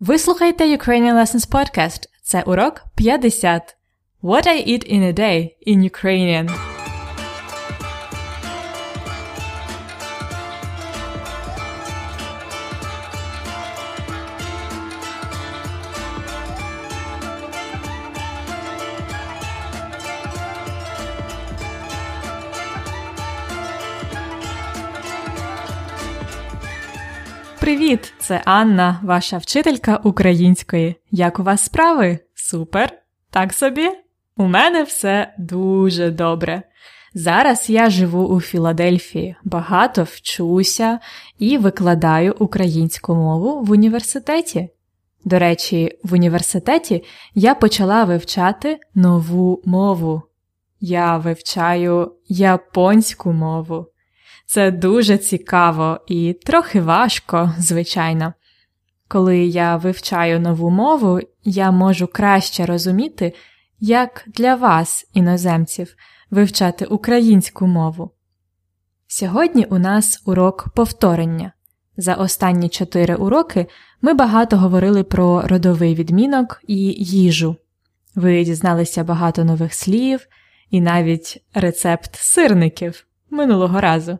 Ви слухаєте Ukrainian Lessons Podcast. Це урок 50. What I eat in a day in Ukrainian. Це Анна, ваша вчителька української. Як у вас справи? Супер! Так собі? У мене все дуже добре. Зараз я живу у Філадельфії, багато вчуся і викладаю українську мову в університеті. До речі, в університеті я почала вивчати нову мову. Я вивчаю японську мову. Це дуже цікаво і трохи важко, звичайно. Коли я вивчаю нову мову, я можу краще розуміти, як для вас, іноземців, вивчати українську мову. Сьогодні у нас урок повторення. За останні чотири уроки ми багато говорили про родовий відмінок і їжу. Ви дізналися багато нових слів і навіть рецепт сирників минулого разу.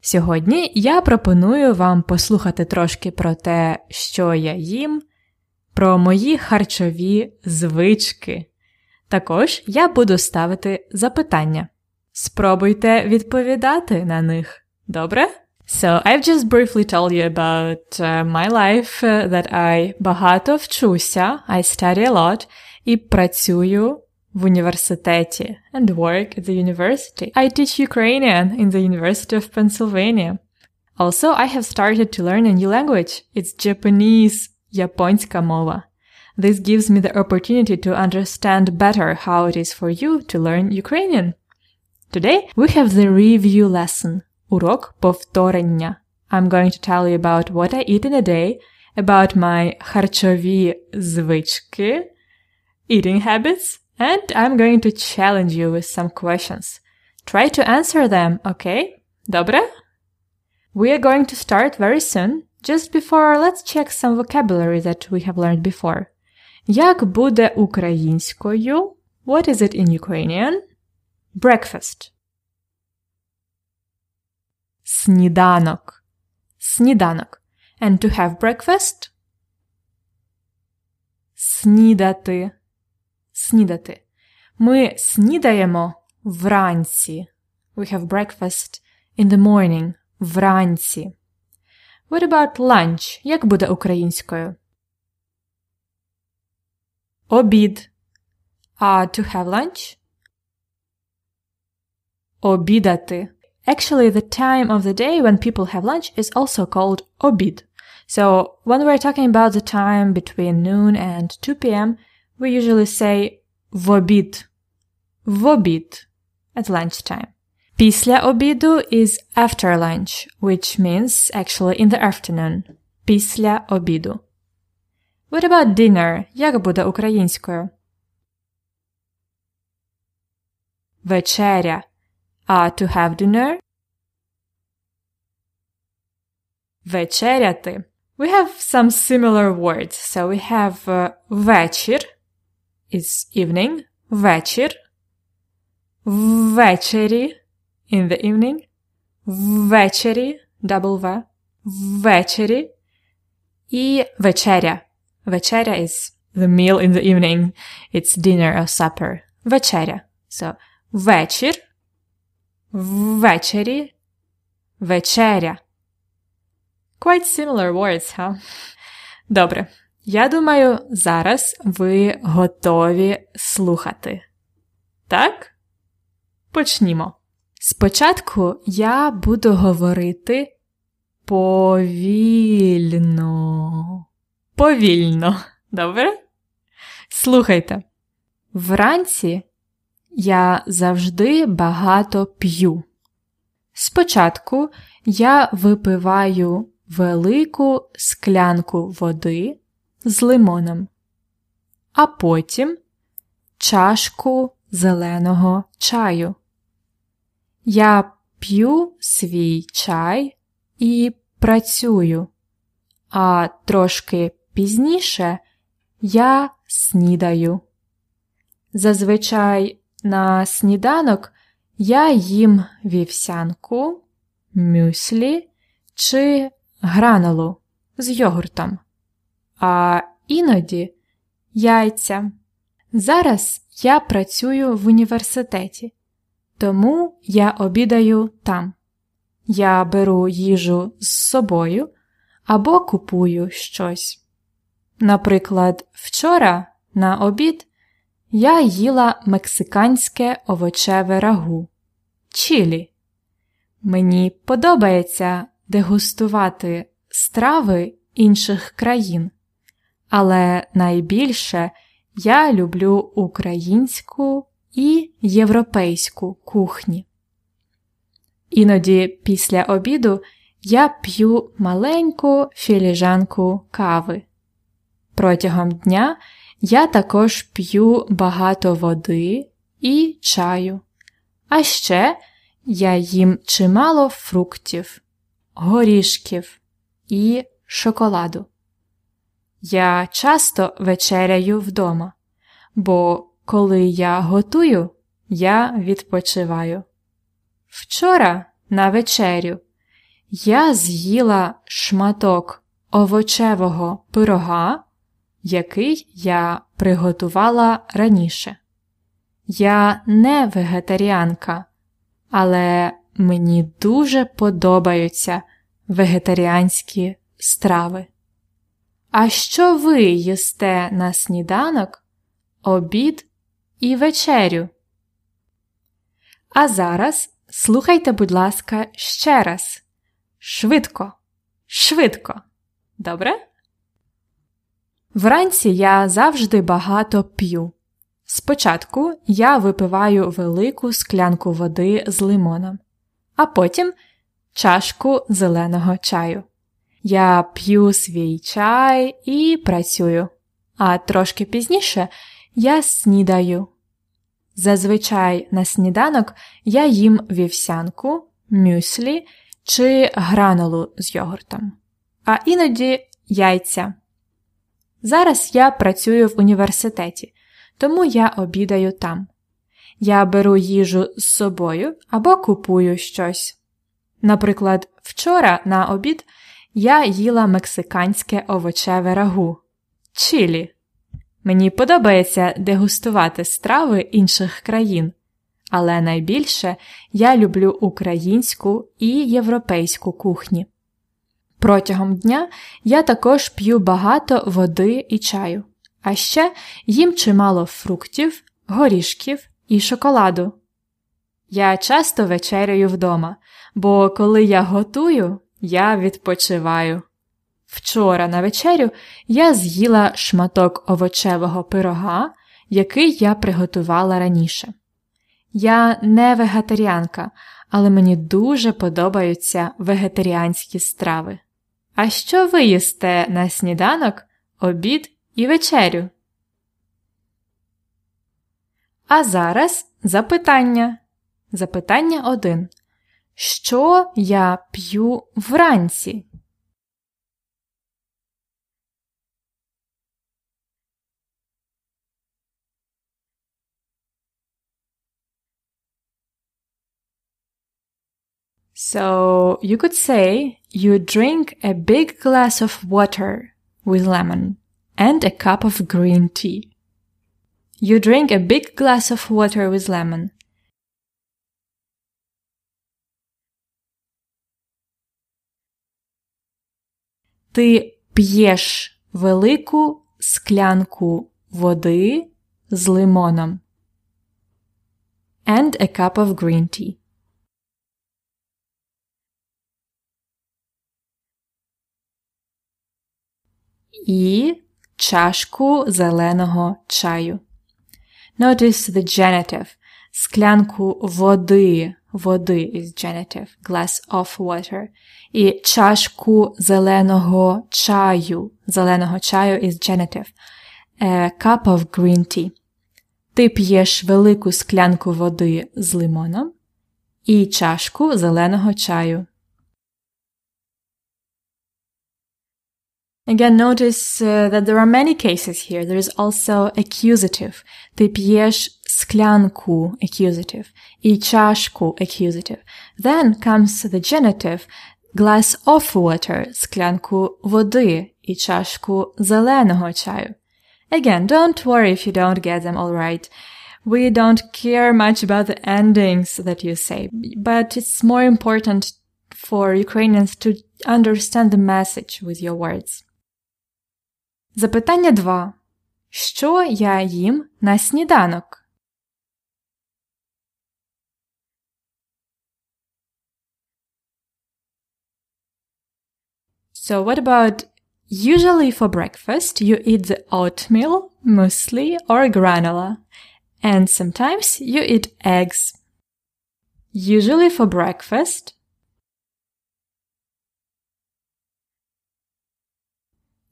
Сьогодні я пропоную вам послухати трошки про те, що я їм, про мої харчові звички. Також я буду ставити запитання. Спробуйте відповідати на них. Добре? So, I've just briefly told you about uh, my life, uh, that I багато вчуся, I study a lot, і працюю в університеті and work at the university. I teach Ukrainian in the University of Pennsylvania. Also, I have started to learn a new language. It's Japanese, японська мова. This gives me the opportunity to understand better how it is for you to learn Ukrainian. Today, we have the review lesson. Урок повторення. I'm going to tell you about what I eat in a day, about my харчові звички, eating habits, and I'm going to challenge you with some questions. Try to answer them, okay? Добре? We are going to start very soon. Just before, let's check some vocabulary that we have learned before. Як буде українською? What is it in Ukrainian? Breakfast. Сніданок. Сніданок. And to have breakfast? Снідати. Снідати. Ми снідаємо вранці. We have breakfast in the morning. Вранці. What about lunch? Як буде українською? Обід. А to have lunch? Обідати. Actually, the time of the day when people have lunch is also called obid. So, when we're talking about the time between noon and 2 p.m., we usually say вобід. Вобід at lunchtime. Після обіду is after lunch, which means actually in the afternoon. Після обіду. What about dinner? Як буде українською? Вечеря. А to have dinner? Вечеряти. We have some similar words. So we have uh, вечір is evening. Вечір. Ввечері in the evening. Ввечері double V. Ввечері. І вечеря. Вечеря is the meal in the evening. It's dinner or supper. Вечеря. So, вечір. Ввечері. Вечеря. Quite similar words, huh? Добре. Я думаю, зараз ви готові слухати. Так? Почнімо. Спочатку я буду говорити повільно. Повільно. Добре? Слухайте. Вранці я завжди багато п'ю. Спочатку я випиваю велику склянку води з лимоном, а потім чашку зеленого чаю. Я п'ю свій чай і працюю, а трошки пізніше я снідаю. Зазвичай на сніданок я їм вівсянку, мюслі чи гранулу з йогуртом, а іноді яйця. Зараз я працюю в університеті, тому я обідаю там. Я беру їжу з собою або купую щось. Наприклад, вчора на обід я їла мексиканське овочеве рагу чілі. Мені подобається дегустувати страви інших країн, але найбільше я люблю українську і європейську кухні. Іноді після обіду я п'ю маленьку філіжанку кави. Протягом дня я також п'ю багато води і чаю, а ще я їм чимало фруктів, горішків і шоколаду. Я часто вечеряю вдома, бо коли я готую, я відпочиваю. Вчора на вечерю я з'їла шматок овочевого пирога, який я приготувала раніше. Я не вегетаріанка, але мені дуже подобаються вегетаріанські страви. А що ви їсте на сніданок, обід і вечерю? А зараз слухайте, будь ласка, ще раз. Швидко, швидко. Добре? Вранці я завжди багато п'ю. Спочатку я випиваю велику склянку води з лимоном, а потім чашку зеленого чаю. Я п'ю свій чай і працюю, а трошки пізніше я снідаю. Зазвичай на сніданок я їм вівсянку, мюслі чи гранулу з йогуртом, а іноді яйця. Зараз я працюю в університеті, тому я обідаю там. Я беру їжу з собою або купую щось. Наприклад, вчора на обід я їла мексиканське овочеве рагу чилі. Мені подобається дегустувати страви інших країн, але найбільше я люблю українську і європейську кухні. Протягом дня я також п'ю багато води і чаю, а ще їм чимало фруктів, горішків і шоколаду. Я часто вечеряю вдома, бо коли я готую, я відпочиваю. Вчора на вечерю я з'їла шматок овочевого пирога, який я приготувала раніше. Я не вегетаріанка, але мені дуже подобаються вегетаріанські страви. А що ви їсте на сніданок, обід і вечерю? А зараз запитання. Запитання 1. Що я п'ю вранці? So you could say you drink a big glass of water with lemon and a cup of green tea. You drink a big glass of water with lemon. Ти п'єш велику склянку води з лимоном. And a cup of green tea. і чашку зеленого чаю. Notice the genitive. Склянку води. Води is genitive. Glass of water. І чашку зеленого чаю. Зеленого чаю is genitive. Cup of green tea. Ти п'єш велику склянку води з лимоном і чашку зеленого чаю. Again, notice uh, that there are many cases here. There is also accusative. Ти п'єш склянку accusative і чашку accusative. Then comes the genitive glass of water, склянку води і чашку зеленого чаю. Again, don't worry if you don't get them all right. We don't care much about the endings that you say, but it's more important for Ukrainians to understand the message with your words. Запитання 2. Що я їм на сніданок? So what about usually for breakfast you eat the oatmeal, muesli or granola and sometimes you eat eggs. Usually for breakfast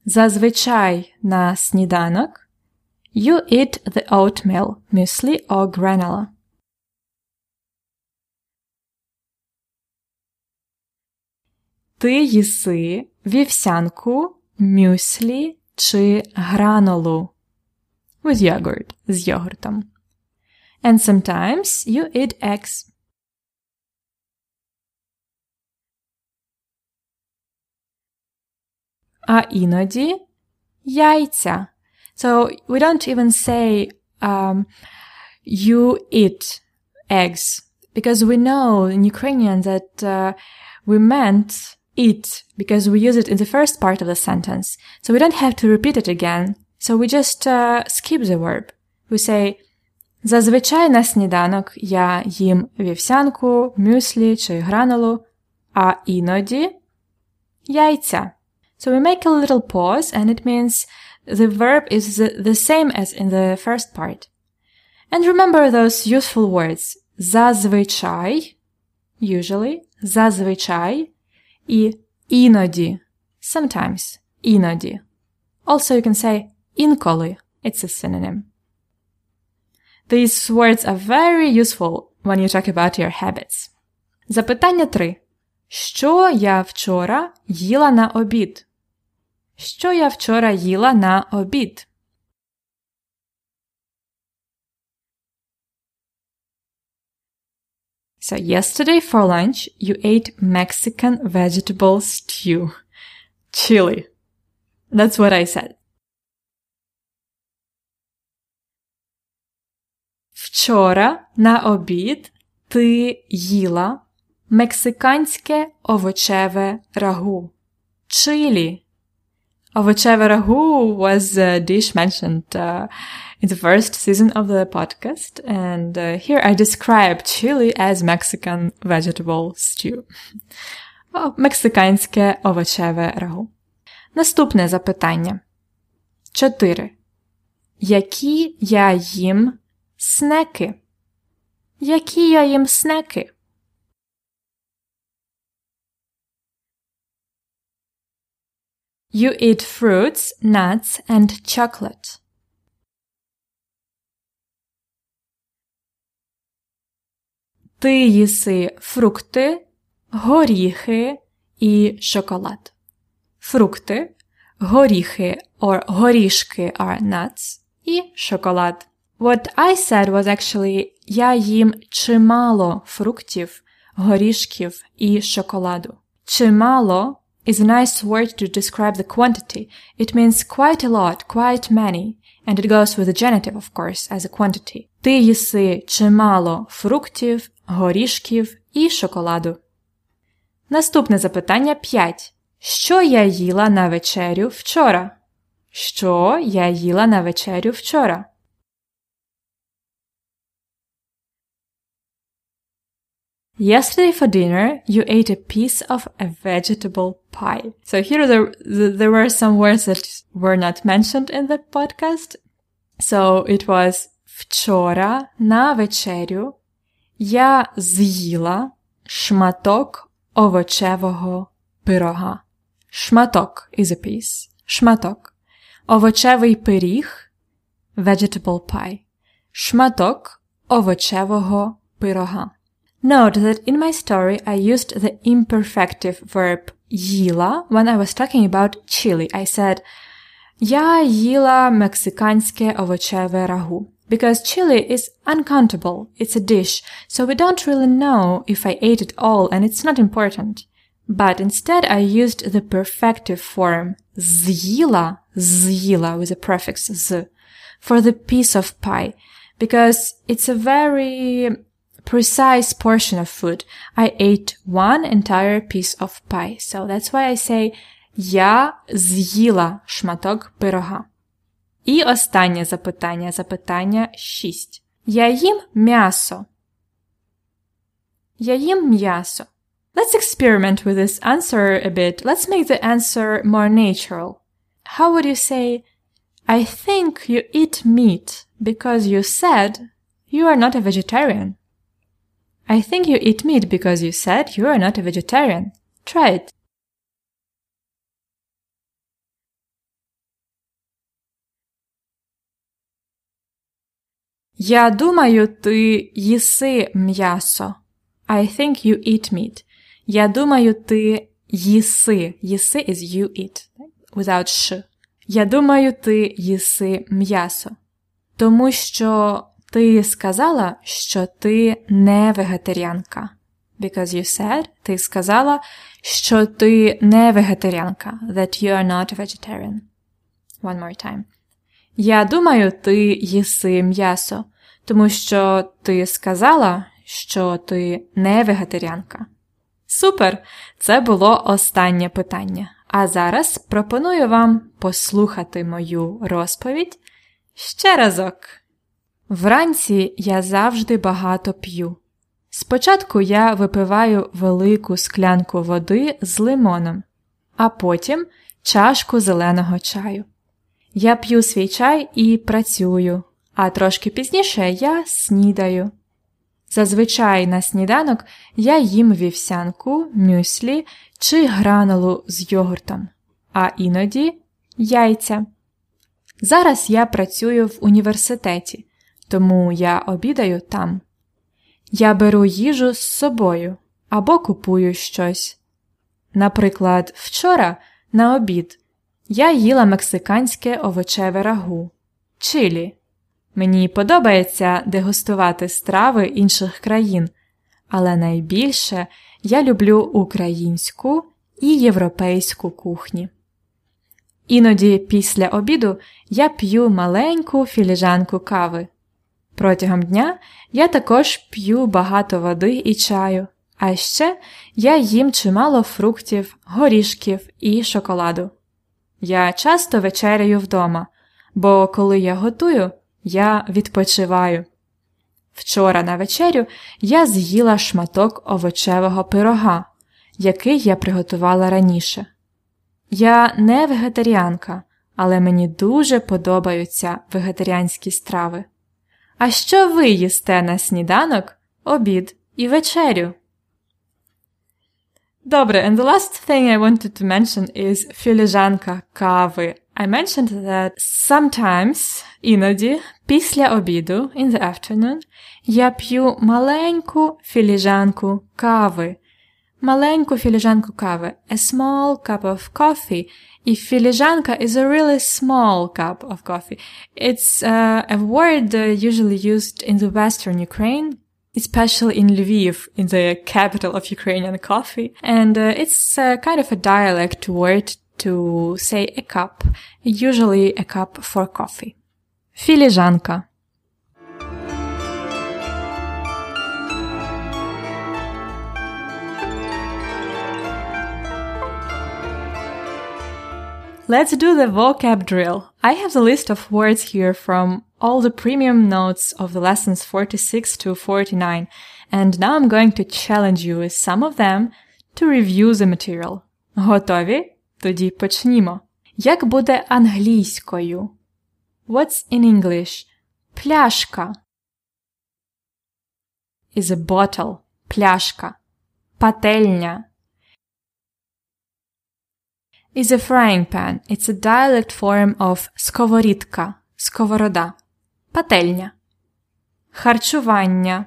Зазвичай на сніданок you eat the oatmeal, muesli or granola. Ти їси вівсянку, мюслі чи гранолу with yogurt, з йогуртом. And sometimes you eat eggs. А іноді яйця. So we don't even say um, you eat eggs because we know in Ukrainian that uh, we meant eat because we use it in the first part of the sentence. So we don't have to repeat it again. So we just uh, skip the verb. We say Зазвичай на сніданок я їм вівсянку, мюслі чи гранулу, а іноді яйця. So we make a little pause and it means the verb is the same as in the first part. And remember those useful words зазвичай, usually, зазвичай, і іноді, sometimes, іноді. Also you can say інколи, it's a synonym. These words are very useful when you talk about your habits. Запитання 3. Що я вчора їла на обід? Що я вчора їла на обід? So yesterday for lunch you ate Mexican vegetable stew. Chili. That's what I said. Вчора на обід ти їла мексиканське овочеве рагу. Чилі. Ovoceva ragu was a dish mentioned uh, in the first season of the podcast, and uh, here I describe chili as Mexican vegetable stew. Oh, мексиканське овочеве рагу. Наступне запитання. 4. Які я їм снеки? Які я їм снеки? You eat fruits, nuts and chocolate. Ти їси фрукти, горіхи і шоколад. Фрукти, горіхи or горішки are nuts і шоколад. What I said was actually я їм чимало фруктів, горішків і шоколаду. Чимало is a nice word to describe the quantity. It means quite a lot, quite many, and it goes with the genitive, of course, as a quantity. Ти їси чимало фруктів, горішків і шоколаду. Наступне запитання 5. Що я їла на вечерю вчора? Що я їла на вечерю вчора? Yesterday for dinner, you ate a piece of a vegetable pie. So here there, there were some words that were not mentioned in the podcast. So it was вчора на вечерю я з'їла шматок овочевого пирога. Шматок is a piece. Шматок. Овочевий пиріг vegetable pie. Шматок овочевого пирога. Note that in my story I used the imperfective verb їла when I was talking about chili. I said Я їла мексиканське овочеве рагу. Because chili is uncountable. It's a dish, so we don't really know if I ate it all and it's not important. But instead I used the perfective form з'їла, з'їла with a prefix z for the piece of pie because it's a very precise portion of food. I ate one entire piece of pie. So that's why I say Я з'їла шматок пирога. І останнє запитання, запитання 6. Я їм м'ясо. Я їм м'ясо. Let's experiment with this answer a bit. Let's make the answer more natural. How would you say, I think you eat meat because you said you are not a vegetarian? I think you eat meat because you said you are not a vegetarian. Try it. Я думаю, ти їси м'ясо. I think you eat meat. Я думаю, ти їси. Їси is you eat. Without sh. Я думаю, ти їси м'ясо. Тому що ти сказала, що ти не вегетаріанка. Because you said, ти сказала, що ти не вегетаріанка. That you are not a vegetarian. One more time. Я думаю, ти їси м'ясо, тому що ти сказала, що ти не вегетаріанка. Супер! Це було останнє питання. А зараз пропоную вам послухати мою розповідь ще разок. Вранці я завжди багато п'ю. Спочатку я випиваю велику склянку води з лимоном, а потім чашку зеленого чаю. Я п'ю свій чай і працюю, а трошки пізніше я снідаю. Зазвичай на сніданок я їм вівсянку, мюслі чи гранулу з йогуртом, а іноді яйця. Зараз я працюю в університеті, тому я обідаю там. Я беру їжу з собою або купую щось. Наприклад, вчора на обід я їла мексиканське овочеве рагу, чилі. Мені подобається дегустувати страви інших країн, але найбільше я люблю українську і європейську кухні. Іноді після обіду я п'ю маленьку філіжанку кави. Протягом дня я також п'ю багато води і чаю, а ще я їм чимало фруктів, горішків і шоколаду. Я часто вечеряю вдома, бо коли я готую, я відпочиваю. Вчора на вечерю я з'їла шматок овочевого пирога, який я приготувала раніше. Я не вегетаріанка, але мені дуже подобаються вегетаріанські страви. А що ви їсте на сніданок, обід і вечерю? Добре, and the last thing I wanted to mention is філіжанка кави. I mentioned that sometimes, іноді, після обіду, in the afternoon, я п'ю маленьку філіжанку кави. Маленьку філіжанку кави. A small cup of coffee. І філіжанка is a really small cup of coffee. It's uh, a word uh, usually used in the western Ukraine, especially in Lviv, in the capital of Ukrainian coffee. And uh, it's uh, kind of a dialect word to say a cup, usually a cup for coffee. Філіжанка. Let's do the vocab drill. I have the list of words here from all the premium notes of the lessons 46 to 49, and now I'm going to challenge you with some of them to review the material. Готові? Тоді почнімо. Як буде англійською? What's in English? Пляшка is a bottle. Пляшка. Пательня is a frying pan. It's a dialect form of сковорідка, сковорода, пательня. Харчування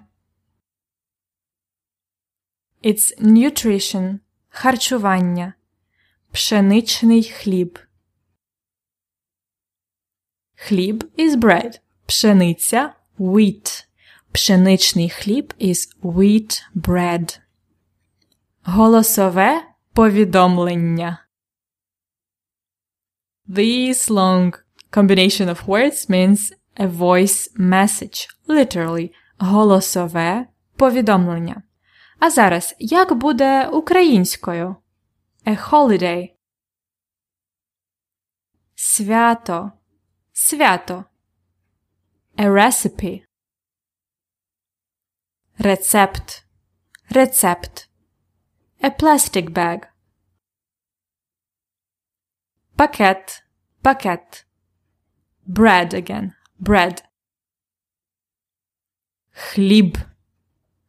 It's nutrition, харчування, пшеничний хліб. Хліб is bread. Пшениця wheat. Пшеничний хліб is wheat bread. Голосове повідомлення. This long combination of words means a voice message, literally голосове повідомлення. А зараз як буде українською? A holiday. Свято. Свято. A recipe. Рецепт. Рецепт. A plastic bag. Пакет. Пакет. Bread again. Bread. Хліб.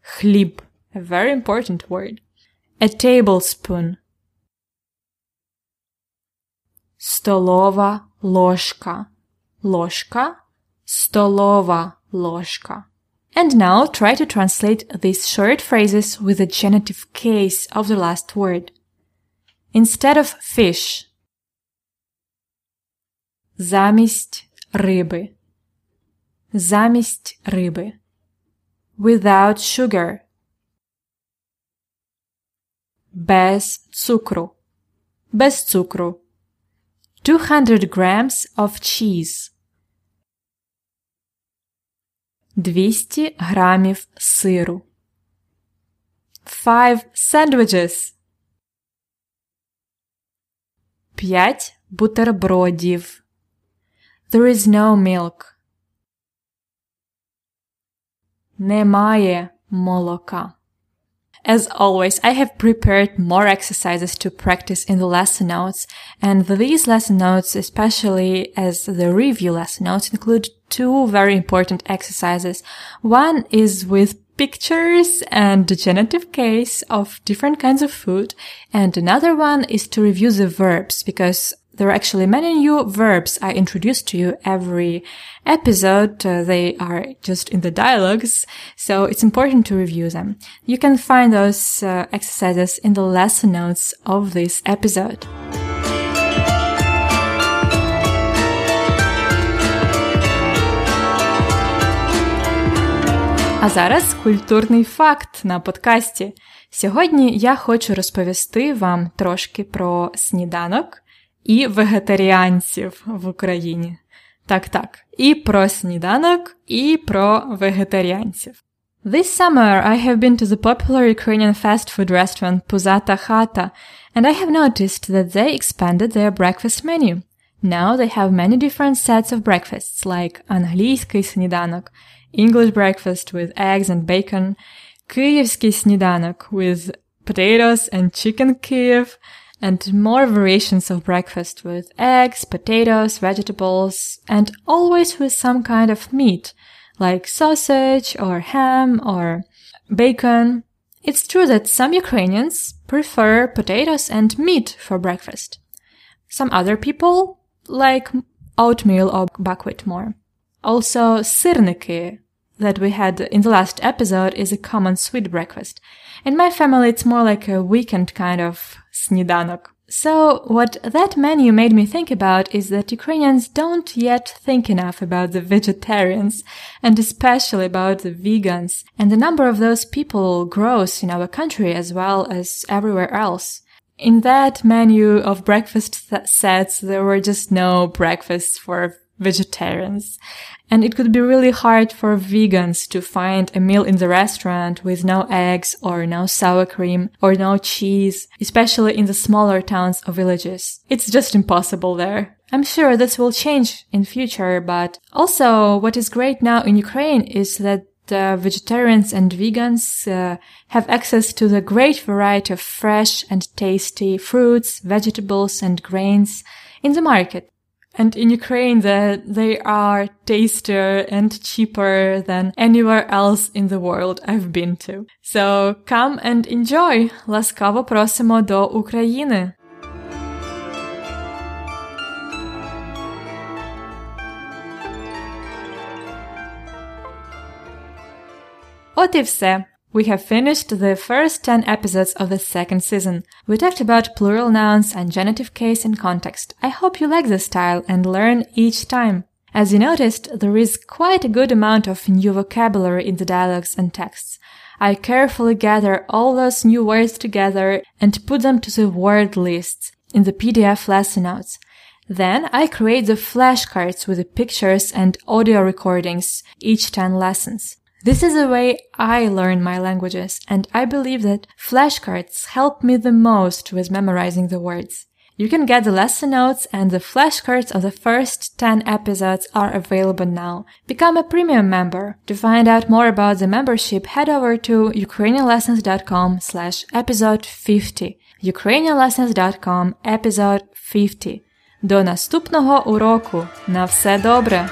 Хліб. A very important word. A tablespoon. Столова ложка. Ложка. Столова ложка. And now try to translate these short phrases with the genitive case of the last word. Instead of fish. Замість риби. Замість риби. Without sugar. Без цукру. Без цукру. 200 grams of cheese. 200 грамів сиру. Five sandwiches. П'ять бутербродів. There is no milk. Немає молока. As always, I have prepared more exercises to practice in the lesson notes, and these lesson notes, especially as the review lesson notes, include two very important exercises. One is with pictures and the genitive case of different kinds of food, and another one is to review the verbs, because there are actually many new verbs I introduce to you every episode. Uh, they are just in the dialogues, so it's important to review them. You can find those uh, exercises in the lesson notes of this episode. А зараз культурний факт на подкасті. Сьогодні я хочу розповісти вам трошки про сніданок, і вегетаріанців в Україні. Так, так. І про сніданок, і про вегетаріанців. This summer, I have been to the popular Ukrainian fast food restaurant Puzata Khata, and I have noticed that they expanded their breakfast menu. Now they have many different sets of breakfasts, like англійський сніданок, English breakfast with eggs and bacon, київський сніданок with potatoes and chicken Kiev, and more variations of breakfast with eggs, potatoes, vegetables, and always with some kind of meat, like sausage or ham or bacon. It's true that some Ukrainians prefer potatoes and meat for breakfast. Some other people like oatmeal or buckwheat more. Also, sirniki that we had in the last episode is a common sweet breakfast. In my family, it's more like a weekend kind of snidanok. So what that menu made me think about is that Ukrainians don't yet think enough about the vegetarians and especially about the vegans. And the number of those people grows in our country as well as everywhere else. In that menu of breakfast th- sets, there were just no breakfasts for vegetarians. And it could be really hard for vegans to find a meal in the restaurant with no eggs or no sour cream or no cheese, especially in the smaller towns or villages. It's just impossible there. I'm sure this will change in future, but also what is great now in Ukraine is that the vegetarians and vegans uh, have access to the great variety of fresh and tasty fruits, vegetables and grains in the market. And in Ukraine, that they are tastier and cheaper than anywhere else in the world I've been to. So come and enjoy! Ласкаво просимо до України! От і все. We have finished the first 10 episodes of the second season. We talked about plural nouns and genitive case in context. I hope you like the style and learn each time. As you noticed, there is quite a good amount of new vocabulary in the dialogues and texts. I carefully gather all those new words together and put them to the word lists in the PDF lesson notes. Then I create the flashcards with the pictures and audio recordings each 10 lessons. This is the way I learn my languages, and I believe that flashcards help me the most with memorizing the words. You can get the lesson notes and the flashcards of the first 10 episodes are available now. Become a premium member. To find out more about the membership, head over to ukrainianlessons.com slash episode 50. ukrainianlessons.com episode 50. До наступного уроку. На все добре!